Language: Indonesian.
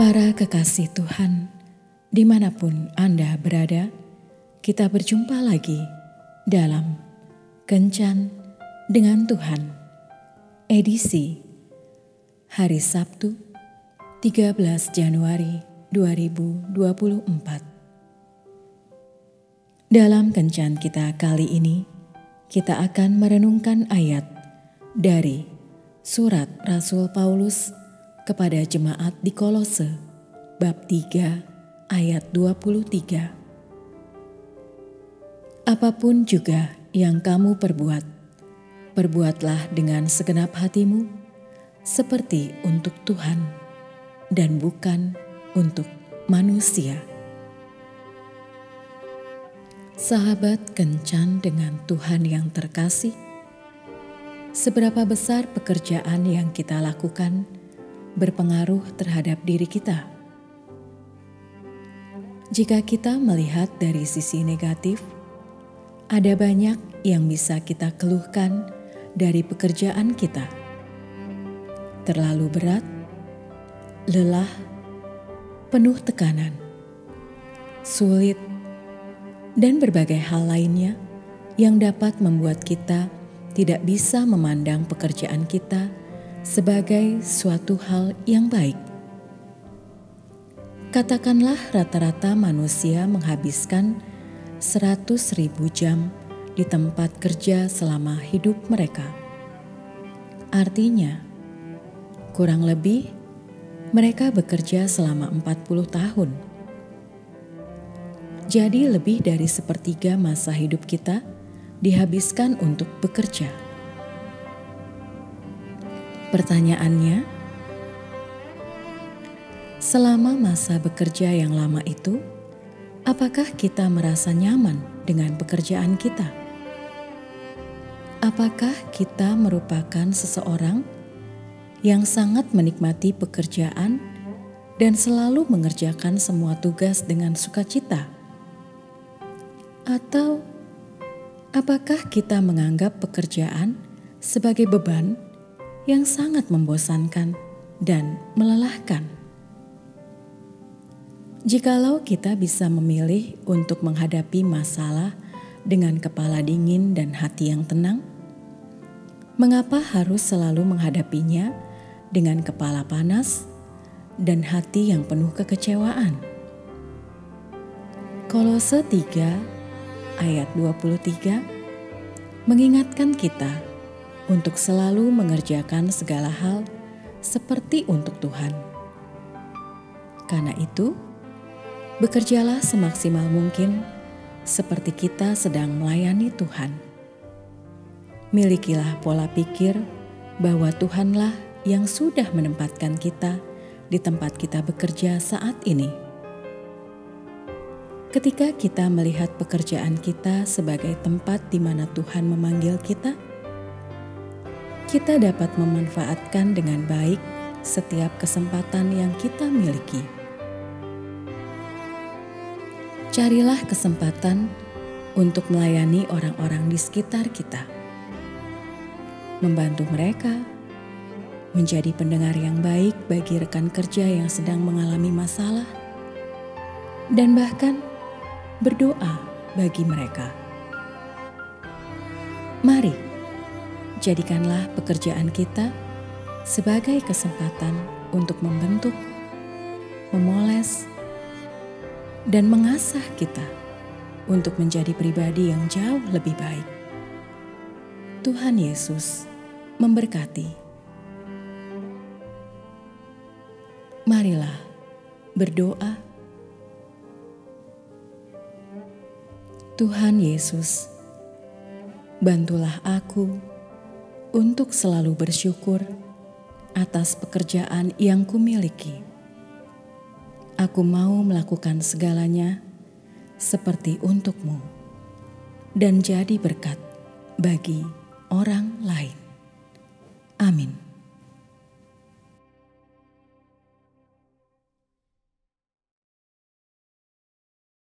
Para kekasih Tuhan, di mana pun Anda berada, kita berjumpa lagi dalam Kencan dengan Tuhan, edisi hari Sabtu 13 Januari 2024. Dalam Kencan kita kali ini, kita akan merenungkan ayat dari surat Rasul Paulus kepada jemaat di Kolose bab 3 ayat 23. Apa pun juga yang kamu perbuat, perbuatlah dengan segenap hatimu seperti untuk Tuhan dan bukan untuk manusia. Sahabat kencan dengan Tuhan yang terkasih, seberapa besar pekerjaan yang kita lakukan berpengaruh terhadap diri kita. Jika kita melihat dari sisi negatif, ada banyak yang bisa kita keluhkan dari pekerjaan kita. Terlalu berat, lelah, penuh tekanan, sulit, dan berbagai hal lainnya yang dapat membuat kita tidak bisa memandang pekerjaan kita sebagai suatu hal yang baik. Katakanlah rata-rata manusia menghabiskan 100 ribu jam di tempat kerja selama hidup mereka. Artinya, kurang lebih mereka bekerja selama 40 tahun. Jadi lebih dari sepertiga masa hidup kita dihabiskan untuk bekerja. Pertanyaannya, selama masa bekerja yang lama itu, apakah kita merasa nyaman dengan pekerjaan kita? Apakah kita merupakan seseorang yang sangat menikmati pekerjaan dan selalu mengerjakan semua tugas dengan sukacita? Atau apakah kita menganggap pekerjaan sebagai beban? Yang sangat membosankan dan melelahkan. Jikalau kita bisa memilih untuk menghadapi masalah dengan kepala dingin dan hati yang tenang, mengapa harus selalu menghadapinya dengan kepala panas dan hati yang penuh kekecewaan? Kolose 3 ayat 23 mengingatkan kita untuk selalu mengerjakan segala hal seperti untuk Tuhan. Karena itu, bekerjalah semaksimal mungkin seperti kita sedang melayani Tuhan. Milikilah pola pikir bahwa Tuhanlah yang sudah menempatkan kita di tempat kita bekerja saat ini. Ketika kita melihat pekerjaan kita sebagai tempat di mana Tuhan memanggil kita, kita dapat memanfaatkan dengan baik setiap kesempatan yang kita miliki. Carilah kesempatan untuk melayani orang-orang di sekitar kita, membantu mereka, menjadi pendengar yang baik bagi rekan kerja yang sedang mengalami masalah, dan bahkan berdoa bagi mereka. Mari Jadikanlah pekerjaan kita sebagai kesempatan untuk membentuk, memoles, dan mengasah kita untuk menjadi pribadi yang jauh lebih baik. Tuhan Yesus memberkati. Marilah berdoa. Tuhan Yesus, bantulah aku untuk selalu bersyukur atas pekerjaan yang kumiliki. Aku mau melakukan segalanya seperti untukmu dan jadi berkat bagi orang lain.